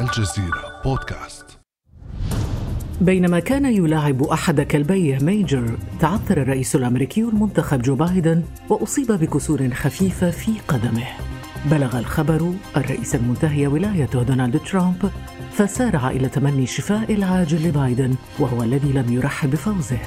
الجزيرة بودكاست. بينما كان يلاعب أحد كلبيه ميجر تعثر الرئيس الأمريكي المنتخب جو بايدن وأصيب بكسور خفيفة في قدمه. بلغ الخبر الرئيس المنتهي ولايته دونالد ترامب فسارع إلى تمني الشفاء العاجل لبايدن وهو الذي لم يرحب بفوزه.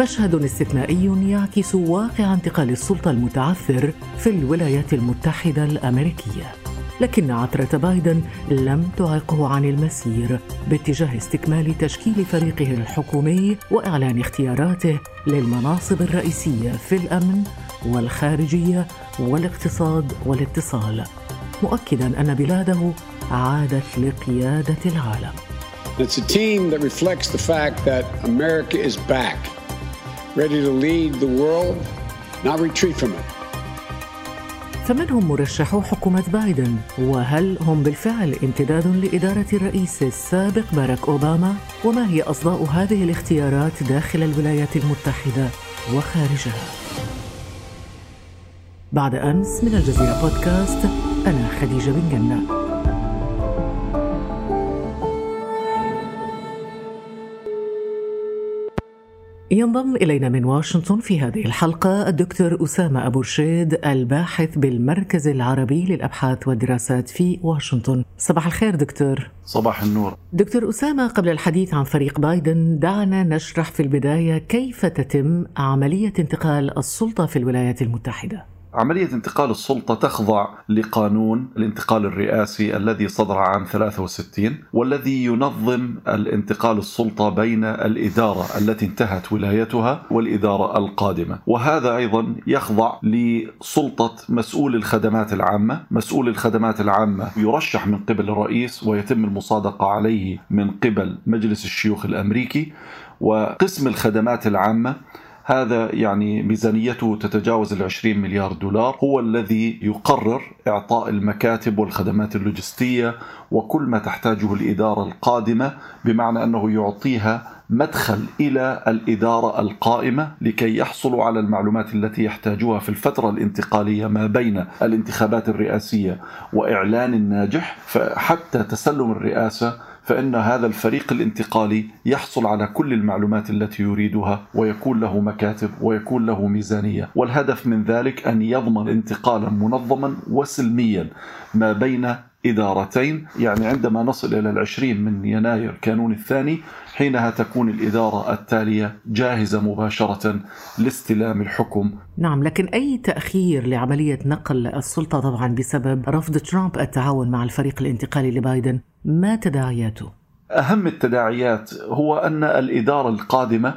مشهد استثنائي يعكس واقع انتقال السلطة المتعثر في الولايات المتحدة الأمريكية. لكن عثرة بايدن لم تعقه عن المسير باتجاه استكمال تشكيل فريقه الحكومي وإعلان اختياراته للمناصب الرئيسية في الأمن والخارجية والاقتصاد والاتصال مؤكدا أن بلاده عادت لقيادة العالم. It's a team that reflects the fact that America is back, ready to lead the world, not retreat from it. فمن هم مرشحو حكومة بايدن؟ وهل هم بالفعل امتداد لإدارة الرئيس السابق باراك أوباما؟ وما هي أصداء هذه الاختيارات داخل الولايات المتحدة وخارجها؟ بعد أمس من الجزيرة بودكاست أنا خديجة بن جنة ينضم إلينا من واشنطن في هذه الحلقة الدكتور أسامة أبو رشيد الباحث بالمركز العربي للأبحاث والدراسات في واشنطن. صباح الخير دكتور. صباح النور. دكتور أسامة قبل الحديث عن فريق بايدن دعنا نشرح في البداية كيف تتم عملية انتقال السلطة في الولايات المتحدة. عملية انتقال السلطة تخضع لقانون الانتقال الرئاسي الذي صدر عام 63 والذي ينظم الانتقال السلطة بين الإدارة التي انتهت ولايتها والإدارة القادمة. وهذا أيضا يخضع لسلطة مسؤول الخدمات العامة. مسؤول الخدمات العامة يرشح من قبل الرئيس ويتم المصادقة عليه من قبل مجلس الشيوخ الأمريكي وقسم الخدمات العامة هذا يعني ميزانيته تتجاوز ال 20 مليار دولار. هو الذي يقرر إعطاء المكاتب والخدمات اللوجستية وكل ما تحتاجه الإدارة القادمة بمعنى أنه يعطيها مدخل إلى الإدارة القائمة لكي يحصلوا على المعلومات التي يحتاجوها في الفترة الانتقالية ما بين الانتخابات الرئاسية وإعلان الناجح. فحتى تسلم الرئاسة فإن هذا الفريق الانتقالي يحصل على كل المعلومات التي يريدها ويكون له مكاتب ويكون له ميزانية. والهدف من ذلك أن يضمن انتقالا منظما وسلميا ما بين إدارتين يعني عندما نصل إلى العشرين من يناير كانون الثاني حينها تكون الإدارة التالية جاهزة مباشرة لاستلام الحكم نعم لكن أي تأخير لعملية نقل السلطة طبعا بسبب رفض ترامب التعاون مع الفريق الانتقالي لبايدن ما تداعياته؟ أهم التداعيات هو أن الإدارة القادمة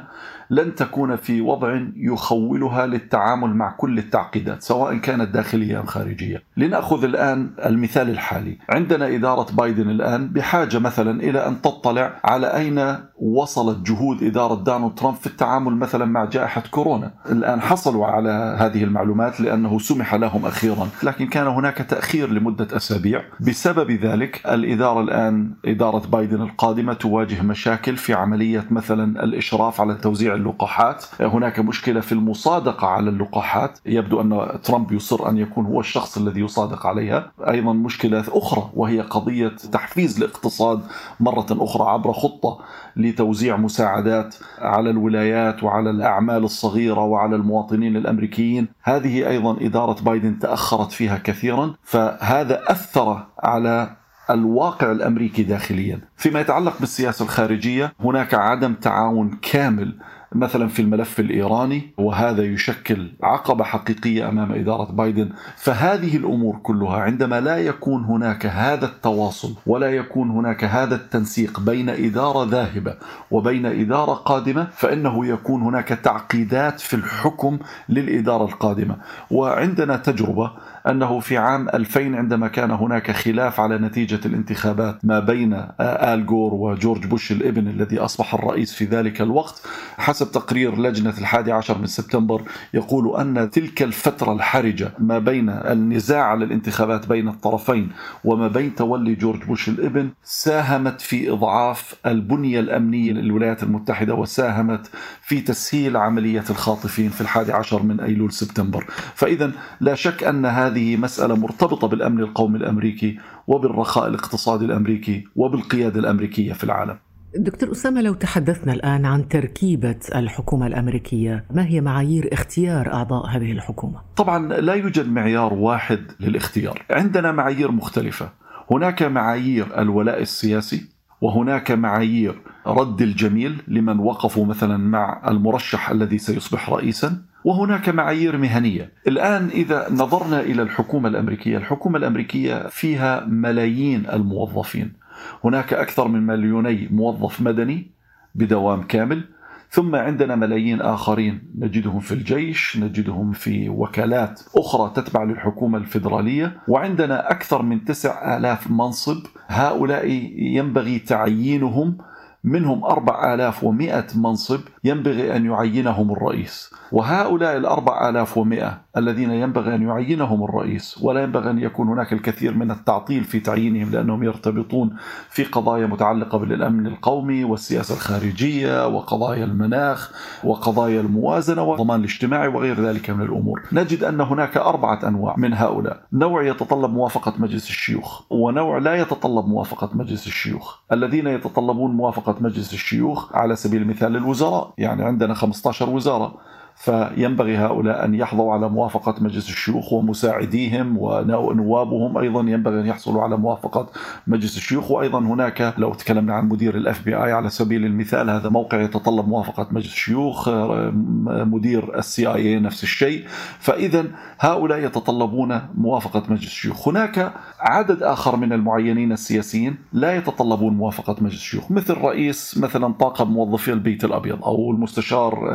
لن تكون في وضع يخولها للتعامل مع كل التعقيدات سواء كانت داخلية أم خارجية. لنأخذ الآن المثال الحالي، عندنا إدارة بايدن الآن بحاجة مثلا إلى أن تطلع على أين وصلت جهود إدارة دونالد ترامب في التعامل مثلا مع جائحة كورونا. الآن حصلوا على هذه المعلومات لأنه سمح لهم أخيرا، لكن كان هناك تأخير لمدة أسابيع، بسبب ذلك الإدارة الآن إدارة بايدن القادمة تواجه مشاكل في عملية مثلا الإشراف على توزيع اللقاحات. هناك مشكلة في المصادقة على اللقاحات. يبدو أن ترامب يصر أن يكون هو الشخص الذي يصادق عليها. أيضا مشكلة أخرى وهي قضية تحفيز الاقتصاد مرة أخرى عبر خطة لتوزيع مساعدات على الولايات وعلى الأعمال الصغيرة وعلى المواطنين الأمريكيين هذه أيضا إدارة بايدن تأخرت فيها كثيرا فهذا أثر على الواقع الأمريكي داخليا. فيما يتعلق بالسياسة الخارجية هناك عدم تعاون كامل مثلا في الملف الإيراني وهذا يشكل عقبة حقيقية أمام إدارة بايدن. فهذه الأمور كلها عندما لا يكون هناك هذا التواصل ولا يكون هناك هذا التنسيق بين إدارة ذاهبة وبين إدارة قادمة فإنه يكون هناك تعقيدات في الحكم للإدارة القادمة. وعندنا تجربة أنه في عام 2000 عندما كان هناك خلاف على نتيجة الانتخابات ما بين آل جور وجورج بوش الإبن الذي أصبح الرئيس في ذلك الوقت حسب تقرير لجنة الحادي عشر من سبتمبر يقول أن تلك الفترة الحرجة ما بين النزاع على الانتخابات بين الطرفين وما بين تولي جورج بوش الإبن ساهمت في إضعاف البنية الأمنية للولايات المتحدة وساهمت في تسهيل عملية الخاطفين في الحادي عشر من أيلول سبتمبر. فإذا لا شك أن هذه هذه مسألة مرتبطة بالأمن القومي الأمريكي وبالرخاء الاقتصادي الأمريكي وبالقيادة الأمريكية في العالم. دكتور أسامة لو تحدثنا الآن عن تركيبة الحكومة الأمريكية ما هي معايير اختيار أعضاء هذه الحكومة؟ طبعا لا يوجد معيار واحد للاختيار. عندنا معايير مختلفة. هناك معايير الولاء السياسي وهناك معايير رد الجميل لمن وقفوا مثلا مع المرشح الذي سيصبح رئيسا وهناك معايير مهنية. الآن إذا نظرنا إلى الحكومة الأمريكية، الحكومة الأمريكية فيها ملايين الموظفين. هناك أكثر من مليوني موظف مدني بدوام كامل، ثم عندنا ملايين آخرين نجدهم في الجيش نجدهم في وكالات أخرى تتبع للحكومة الفيدرالية وعندنا أكثر من تسع آلاف منصب. هؤلاء ينبغي تعيينهم منهم 4100 منصب ينبغي أن يعينهم الرئيس. وهؤلاء الأربع آلاف ومئة الذين ينبغي أن يعينهم الرئيس ولا ينبغي أن يكون هناك الكثير من التعطيل في تعيينهم لأنهم يرتبطون في قضايا متعلقة بالأمن القومي والسياسة الخارجية وقضايا المناخ وقضايا الموازنة والضمان الاجتماعي وغير ذلك من الأمور. نجد أن هناك أربعة أنواع من هؤلاء. نوع يتطلب موافقة مجلس الشيوخ ونوع لا يتطلب موافقة مجلس الشيوخ. الذين يتطلبون موافقة مجلس الشيوخ على سبيل المثال الوزراء يعني عندنا 15 وزارة. فينبغي هؤلاء أن يحظوا على موافقة مجلس الشيوخ ومساعديهم ونوابهم أيضا. ينبغي أن يحصلوا على موافقة مجلس الشيوخ. وأيضا هناك لو تكلمنا عن مدير ال FBI على سبيل المثال هذا موقع يتطلب موافقة مجلس الشيوخ مدير ال CIA نفس الشيء. فإذا هؤلاء يتطلبون موافقة مجلس الشيوخ. هناك عدد آخر من المعينين السياسيين لا يتطلبون موافقة مجلس الشيوخ مثل رئيس مثلا طاقم موظفي البيت الأبيض أو المستشار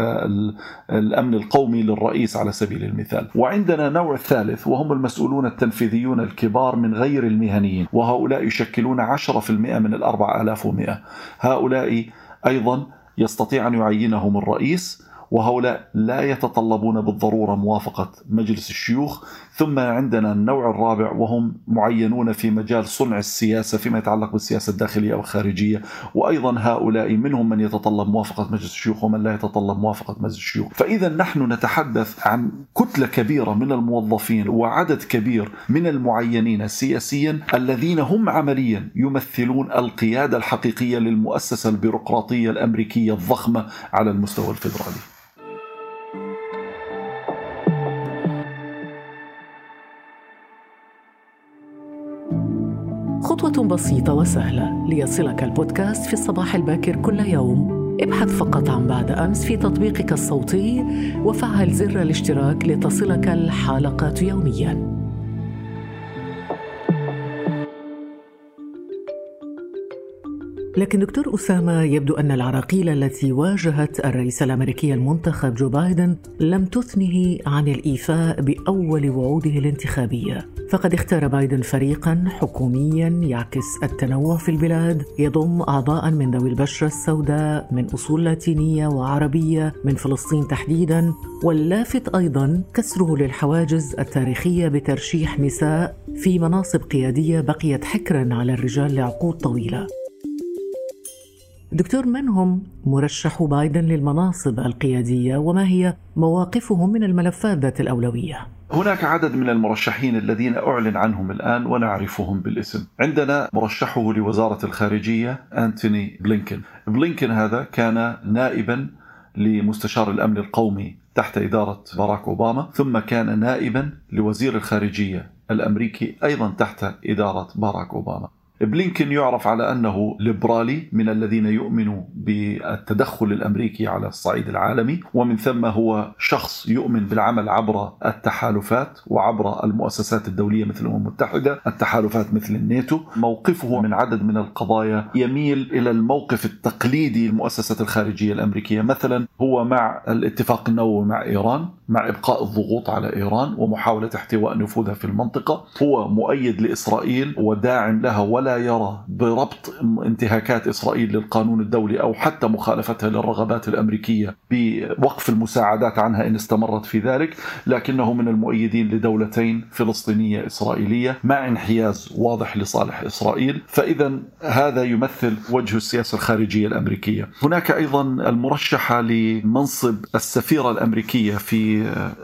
الأمن القومي للرئيس على سبيل المثال. وعندنا نوع ثالث وهم المسؤولون التنفيذيون الكبار من غير المهنيين وهؤلاء يشكلون 10% من الأربع آلاف ومئة. هؤلاء أيضا يستطيع أن يعينهم الرئيس وهؤلاء لا يتطلبون بالضرورة موافقة مجلس الشيوخ. ثم عندنا النوع الرابع وهم معينون في مجال صنع السياسة فيما يتعلق بالسياسة الداخلية والخارجيه وأيضا هؤلاء منهم من يتطلب موافقة مجلس الشيوخ ومن لا يتطلب موافقة مجلس الشيوخ. فاذا نحن نتحدث عن كتلة كبيرة من الموظفين وعدد كبير من المعينين سياسيا الذين هم عمليا يمثلون القيادة الحقيقية للمؤسسة البيروقراطية الأمريكية الضخمة على المستوى الفيدرالي. خطوة بسيطة وسهلة ليصلك البودكاست في الصباح الباكر كل يوم. ابحث فقط عن بعد أمس في تطبيقك الصوتي وفعل زر الاشتراك لتصلك الحلقات يومياً. لكن دكتور أسامة يبدو أن العراقيل التي واجهت الرئيس الأمريكي المنتخب جو بايدن لم تثنه عن الإيفاء بأول وعوده الانتخابية. فقد اختار بايدن فريقا حكوميا يعكس التنوع في البلاد يضم أعضاء من ذوي البشرة السوداء من أصول لاتينية وعربية من فلسطين تحديدا واللافت أيضا كسره للحواجز التاريخية بترشيح نساء في مناصب قيادية بقيت حكرا على الرجال لعقود طويلة. دكتور من هم مرشحو بايدن للمناصب القيادية وما هي مواقفهم من الملفات ذات الأولوية؟ هناك عدد من المرشحين الذين أعلن عنهم الآن ونعرفهم بالاسم. عندنا مرشحه لوزارة الخارجية أنتوني بلينكن بلينكن هذا كان نائبا لمستشار الأمن القومي تحت إدارة باراك أوباما ثم كان نائبا لوزير الخارجية الأمريكي أيضا تحت إدارة باراك أوباما. بلينكن يعرف على أنه ليبرالي من الذين يؤمنوا بالتدخل الأمريكي على الصعيد العالمي ومن ثم هو شخص يؤمن بالعمل عبر التحالفات وعبر المؤسسات الدولية مثل الأمم المتحدة، التحالفات مثل الناتو، موقفه من عدد من القضايا يميل إلى الموقف التقليدي للمؤسسات الخارجية الأمريكية، مثلا هو مع الاتفاق النووي مع إيران، مع إبقاء الضغوط على إيران ومحاولة احتواء نفوذها في المنطقة، هو مؤيد لإسرائيل وداعم لها ولا ولا يرى بربط انتهاكات إسرائيل للقانون الدولي أو حتى مخالفتها للرغبات الأمريكية بوقف المساعدات عنها إن استمرت في ذلك، لكنه من المؤيدين لدولتين فلسطينية إسرائيلية مع انحياز واضح لصالح إسرائيل، فإذا هذا يمثل وجه السياسة الخارجية الأمريكية. هناك أيضا المرشحة لمنصب السفيرة الأمريكية في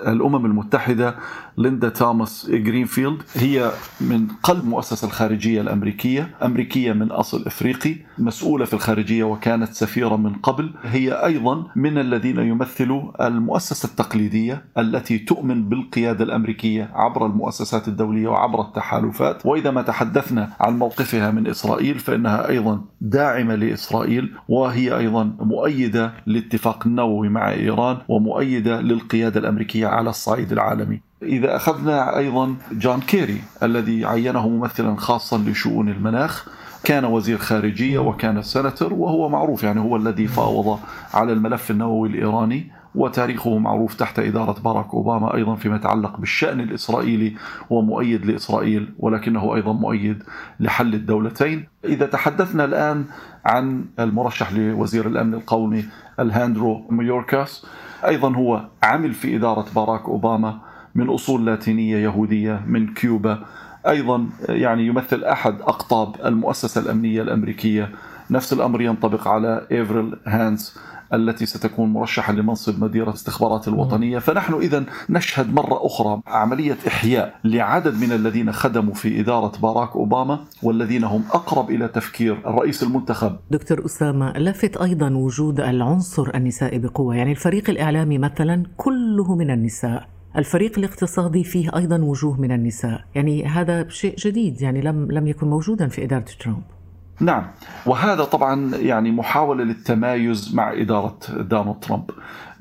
الأمم المتحدة ليندا توماس جرينفيلد. هي من قلب المؤسسة الخارجية الأمريكية أمريكية من أصل إفريقي مسؤولة في الخارجية وكانت سفيرة من قبل. هي أيضا من الذين يمثلوا المؤسسة التقليدية التي تؤمن بالقيادة الأمريكية عبر المؤسسات الدولية وعبر التحالفات. وإذا ما تحدثنا عن موقفها من إسرائيل فإنها أيضا داعمة لإسرائيل وهي أيضا مؤيدة لاتفاق النووي مع إيران ومؤيدة للقيادة الأمريكية على الصعيد العالمي. إذا أخذنا أيضا جون كيري الذي عينه ممثلا خاصا لشؤون المناخ كان وزير خارجية وكان سيناتور وهو معروف يعني هو الذي فاوض على الملف النووي الإيراني وتاريخه معروف تحت إدارة باراك أوباما أيضا فيما يتعلق بالشأن الإسرائيلي ومؤيد لإسرائيل ولكنه أيضا مؤيد لحل الدولتين. إذا تحدثنا الآن عن المرشح لوزير الأمن القومي أليهاندرو ميوركاس أيضا هو عمل في إدارة باراك أوباما من أصول لاتينية يهودية من كيوبا. أيضا يعني يمثل أحد أقطاب المؤسسة الأمنية الأمريكية. نفس الأمر ينطبق على ايفريل هاينز التي ستكون مرشحة لمنصب مدير الاستخبارات الوطنية. فنحن إذا نشهد مرة أخرى عملية إحياء لعدد من الذين خدموا في إدارة باراك أوباما والذين هم أقرب إلى تفكير الرئيس المنتخب. دكتور أسامة لفت أيضا وجود العنصر النسائي بقوة. يعني الفريق الإعلامي مثلا كله من النساء. الفريق الاقتصادي فيه أيضا وجوه من النساء، يعني هذا شيء جديد يعني لم لم يكن موجودا في إدارة ترامب. نعم. وهذا طبعا يعني محاولة للتمايز مع إدارة دونالد ترامب.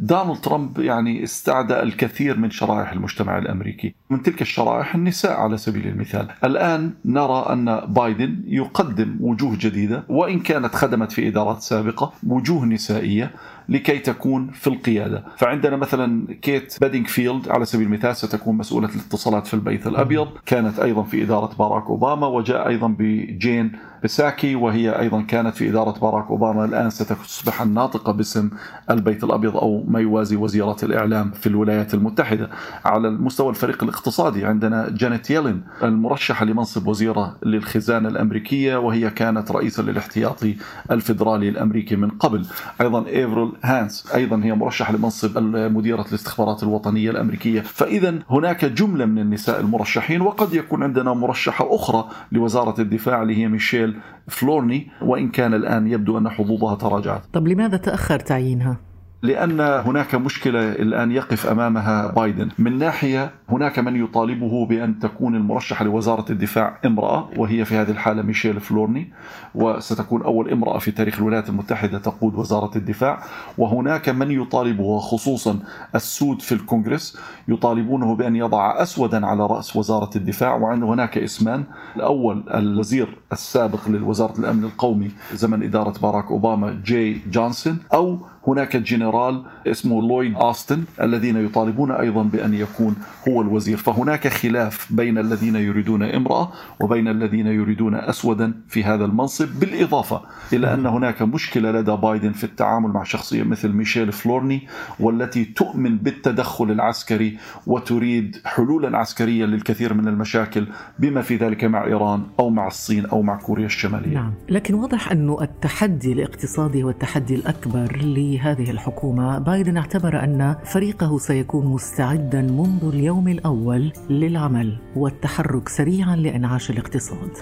دونالد ترامب يعني استعدى الكثير من شرائح المجتمع الأمريكي، من تلك الشرائح النساء على سبيل المثال. الآن نرى أن بايدن يقدم وجوه جديدة وإن كانت خدمت في إدارات سابقة وجوه نسائية لكي تكون في القيادة، فعندنا مثلا كيت بادينغفيلد على سبيل المثال ستكون مسؤولة الاتصالات في البيت الأبيض، كانت أيضا في إدارة باراك أوباما وجاء أيضا بجين بساكي وهي أيضا كانت في إدارة باراك أوباما. الآن ستصبح الناطقة باسم البيت الأبيض أو ما يوازي وزيرة الإعلام في الولايات المتحدة على المستوى الفريق الاقتصادي. عندنا جانيت يلين المرشحة لمنصب وزيرة للخزانة الأمريكية وهي كانت رئيسا للاحتياطي الفيدرالي الأمريكي من قبل. أيضا إيفريل هاينز أيضا هي مرشحة لمنصب مديرة الاستخبارات الوطنية الأمريكية. فإذا هناك جملة من النساء المرشحين وقد يكون عندنا مرشحة أخرى لوزارة الدفاع اللي هي ميشيل فلورني وإن كان الآن يبدو أن حظوظها تراجعت. طب لماذا تأخر تعيينها؟ لأن هناك مشكلة الآن يقف أمامها بايدن. من ناحية هناك من يطالبه بأن تكون المرشحة لوزارة الدفاع امرأة وهي في هذه الحالة ميشيل فلورني وستكون أول امرأة في تاريخ الولايات المتحدة تقود وزارة الدفاع. وهناك من يطالبه خصوصا السود في الكونغرس يطالبونه بأن يضع أسودا على رأس وزارة الدفاع. وعند هناك إسمان الأول الوزير السابق لوزارة الأمن القومي زمن إدارة باراك أوباما جي جونسون أو هناك جنرال اسمه لويد أوستن الذين يطالبون أيضا بأن يكون هو الوزير. فهناك خلاف بين الذين يريدون امرأة وبين الذين يريدون أسودا في هذا المنصب بالإضافة إلى أن هناك مشكلة لدى بايدن في التعامل مع شخصية مثل ميشيل فلورني والتي تؤمن بالتدخل العسكري وتريد حلولا عسكرية للكثير من المشاكل بما في ذلك مع إيران أو مع الصين أو مع كوريا الشمالية. نعم لكن واضح أن التحدي الاقتصادي هو التحدي الأكبر هذه الحكومة بايدن اعتبر أن فريقه سيكون مستعدا منذ اليوم الأول للعمل والتحرك سريعا لإنعاش الاقتصاد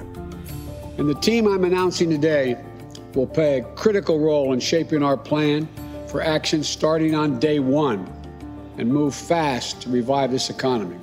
And the team I'm announcing today will play a critical role in shaping our plan for action starting on day one and move fast to revive this economy.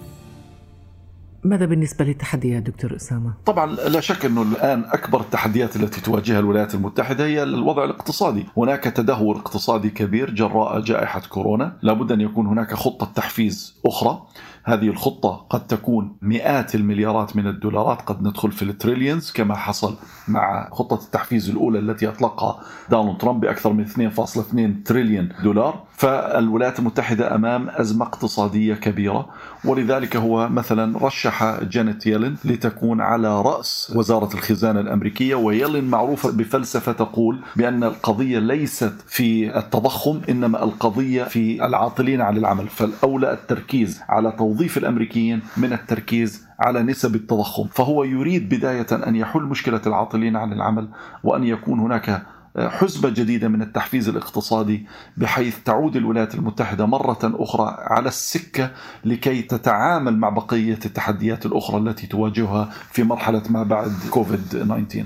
ماذا بالنسبة للتحديات دكتور أسامة؟ طبعا لا شك أنه الآن أكبر التحديات التي تواجهها الولايات المتحدة هي الوضع الاقتصادي. هناك تدهور اقتصادي كبير جراء جائحة كورونا. لابد أن يكون هناك خطة تحفيز أخرى. هذه الخطة قد تكون مئات المليارات من الدولارات قد ندخل في التريليونز كما حصل مع خطة التحفيز الأولى التي أطلقها دونالد ترامب بأكثر من 2.2 تريليون دولار. فالولايات المتحدة أمام أزمة اقتصادية كبيرة ولذلك هو مثلا رشح جانيت يلين لتكون على رأس وزارة الخزانة الأمريكية ويلين معروفة بفلسفة تقول بأن القضية ليست في التضخم إنما القضية في العاطلين عن العمل. فالأولى التركيز على توظيف الأمريكيين من التركيز على نسب التضخم. فهو يريد بداية أن يحل مشكلة العاطلين عن العمل وأن يكون هناك حزمة جديدة من التحفيز الاقتصادي بحيث تعود الولايات المتحدة مرة أخرى على السكة لكي تتعامل مع بقية التحديات الأخرى التي تواجهها في مرحلة ما بعد كوفيد 19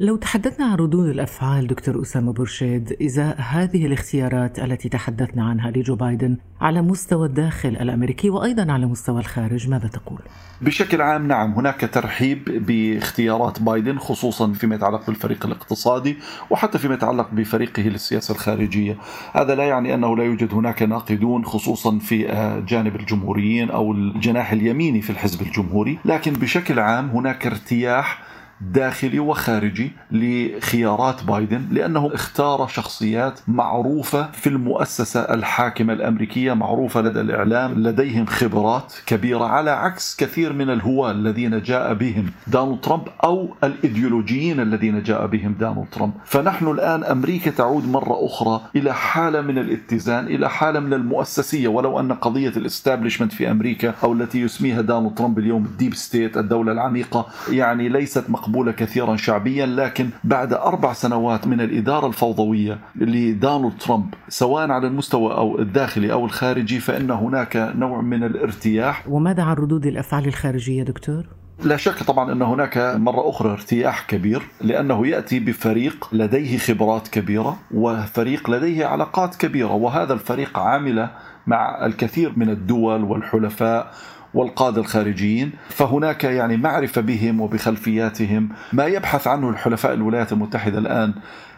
لو تحدثنا عن ردود الأفعال دكتور أسامة برشيد ازاء هذه الاختيارات التي تحدثنا عنها لجو بايدن على مستوى الداخل الأمريكي وأيضا على مستوى الخارج ماذا تقول؟ بشكل عام نعم هناك ترحيب باختيارات بايدن خصوصا فيما يتعلق بالفريق الاقتصادي وحتى فيما يتعلق بفريقه للسياسة الخارجية، هذا لا يعني أنه لا يوجد هناك ناقدون خصوصا في جانب الجمهوريين أو الجناح اليميني في الحزب الجمهوري، لكن بشكل عام هناك ارتياح داخلي وخارجي لخيارات بايدن لأنه اختار شخصيات معروفة في المؤسسة الحاكمة الأمريكية معروفة لدى الإعلام لديهم خبرات كبيرة على عكس كثير من الهواه الذين جاء بهم دونالد ترامب أو الإيديولوجيين الذين جاء بهم دونالد ترامب. فنحن الآن أمريكا تعود مرة أخرى إلى حالة من الاتزان إلى حالة من المؤسسية. ولو أن قضية ال establishment في أمريكا أو التي يسميها دونالد ترامب اليوم ال deep state الدولة العميقة يعني ليست مقبولة مقبولة كثيرا شعبيا لكن بعد أربع سنوات من الإدارة الفوضوية لدونالد ترامب سواء على المستوى أو الداخلي أو الخارجي فإن هناك نوع من الارتياح وماذا عن ردود الأفعال الخارجية دكتور؟ لا شك طبعا أن هناك مرة أخرى ارتياح كبير لأنه يأتي بفريق لديه خبرات كبيرة وفريق لديه علاقات كبيرة وهذا الفريق عامل مع الكثير من الدول والحلفاء والقادة الخارجيين فهناك يعني معرفة بهم وبخلفياتهم. ما يبحث عنه الحلفاء الولايات المتحدة الآن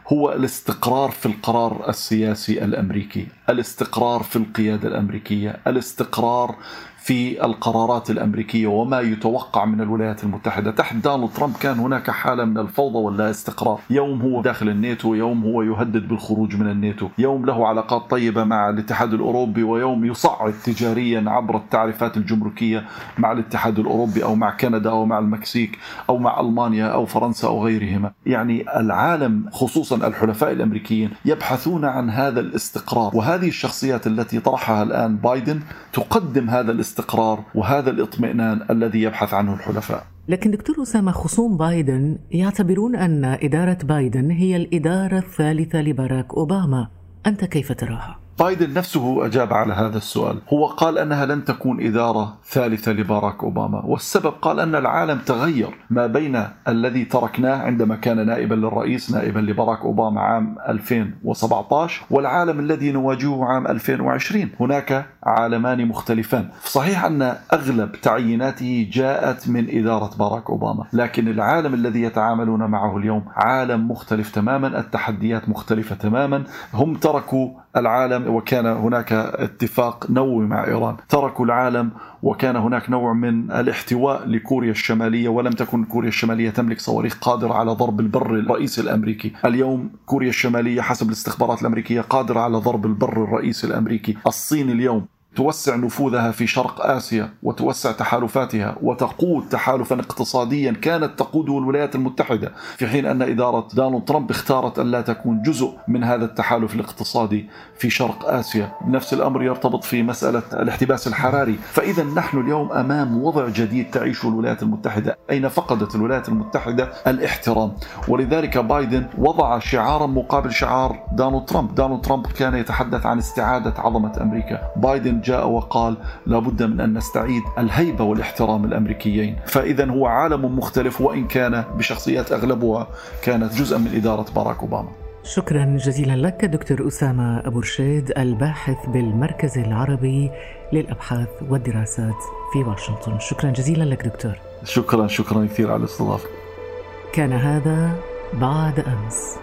هو الاستقرار في القرار السياسي الأمريكي، الاستقرار في القيادة الأمريكية، الاستقرار في القرارات الأمريكية وما يتوقع من الولايات المتحدة، تحت دونالد ترامب كان هناك حالة من الفوضى واللا استقرار، يوم هو داخل الناتو، يوم هو يهدد بالخروج من الناتو، يوم له علاقات طيبة مع الاتحاد الأوروبي ويوم يصعد تجاريا عبر التعريفات الجمركية مع الاتحاد الأوروبي أو مع كندا أو مع المكسيك أو مع ألمانيا أو فرنسا أو غيرهما، يعني العالم خصوصا الحلفاء الأمريكيين يبحثون عن هذا الاستقرار. وهذه الشخصيات التي طرحها الآن بايدن تقدم هذا الاستقرار. وهذا الاطمئنان الذي يبحث عنه الحلفاء لكن دكتور أسامة خصوم بايدن يعتبرون أن إدارة بايدن هي الإدارة الثالثة لباراك أوباما أنت كيف تراها؟ بايدن نفسه أجاب على هذا السؤال. هو قال أنها لن تكون إدارة ثالثة لباراك أوباما والسبب قال أن العالم تغير ما بين الذي تركناه عندما كان نائبا للرئيس نائبا لباراك أوباما عام 2017 والعالم الذي نواجهه عام 2020 هناك عالمان مختلفان. صحيح أن أغلب تعييناته جاءت من إدارة باراك أوباما لكن العالم الذي يتعاملون معه اليوم عالم مختلف تماما التحديات مختلفة تماما. هم تركوا العالم وكان هناك اتفاق نووي مع إيران، تركوا العالم وكان هناك نوع من الاحتواء لكوريا الشمالية ولم تكن كوريا الشمالية تملك صواريخ قادرة على ضرب البر الرئيسي الأمريكي، اليوم كوريا الشمالية حسب الاستخبارات الأمريكية قادرة على ضرب البر الرئيسي الأمريكي، الصين اليوم توسع نفوذها في شرق آسيا وتوسع تحالفاتها وتقود تحالفا اقتصاديا كانت تقوده الولايات المتحدة في حين أن إدارة دونالد ترامب اختارت أن لا تكون جزء من هذا التحالف الاقتصادي في شرق آسيا، نفس الأمر يرتبط في مسألة الاحتباس الحراري، فاذا نحن اليوم أمام وضع جديد تعيشه الولايات المتحدة، أين فقدت الولايات المتحدة الاحترام، ولذلك بايدن وضع شعارا مقابل شعار دونالد ترامب، دونالد ترامب كان يتحدث عن استعادة عظمة أمريكا، بايدن جاء وقال لابد من أن نستعيد الهيبة والاحترام الأمريكيين، فاذا هو عالم مختلف وإن كان بشخصيات أغلبها كانت جزءا من إدارة باراك أوباما. شكرا جزيلا لك دكتور أسامة أبو رشيد الباحث بالمركز العربي للأبحاث والدراسات في واشنطن. شكرا جزيلا لك دكتور. شكرا شكرا كثير على الاستضافة كان هذا بعد أمس.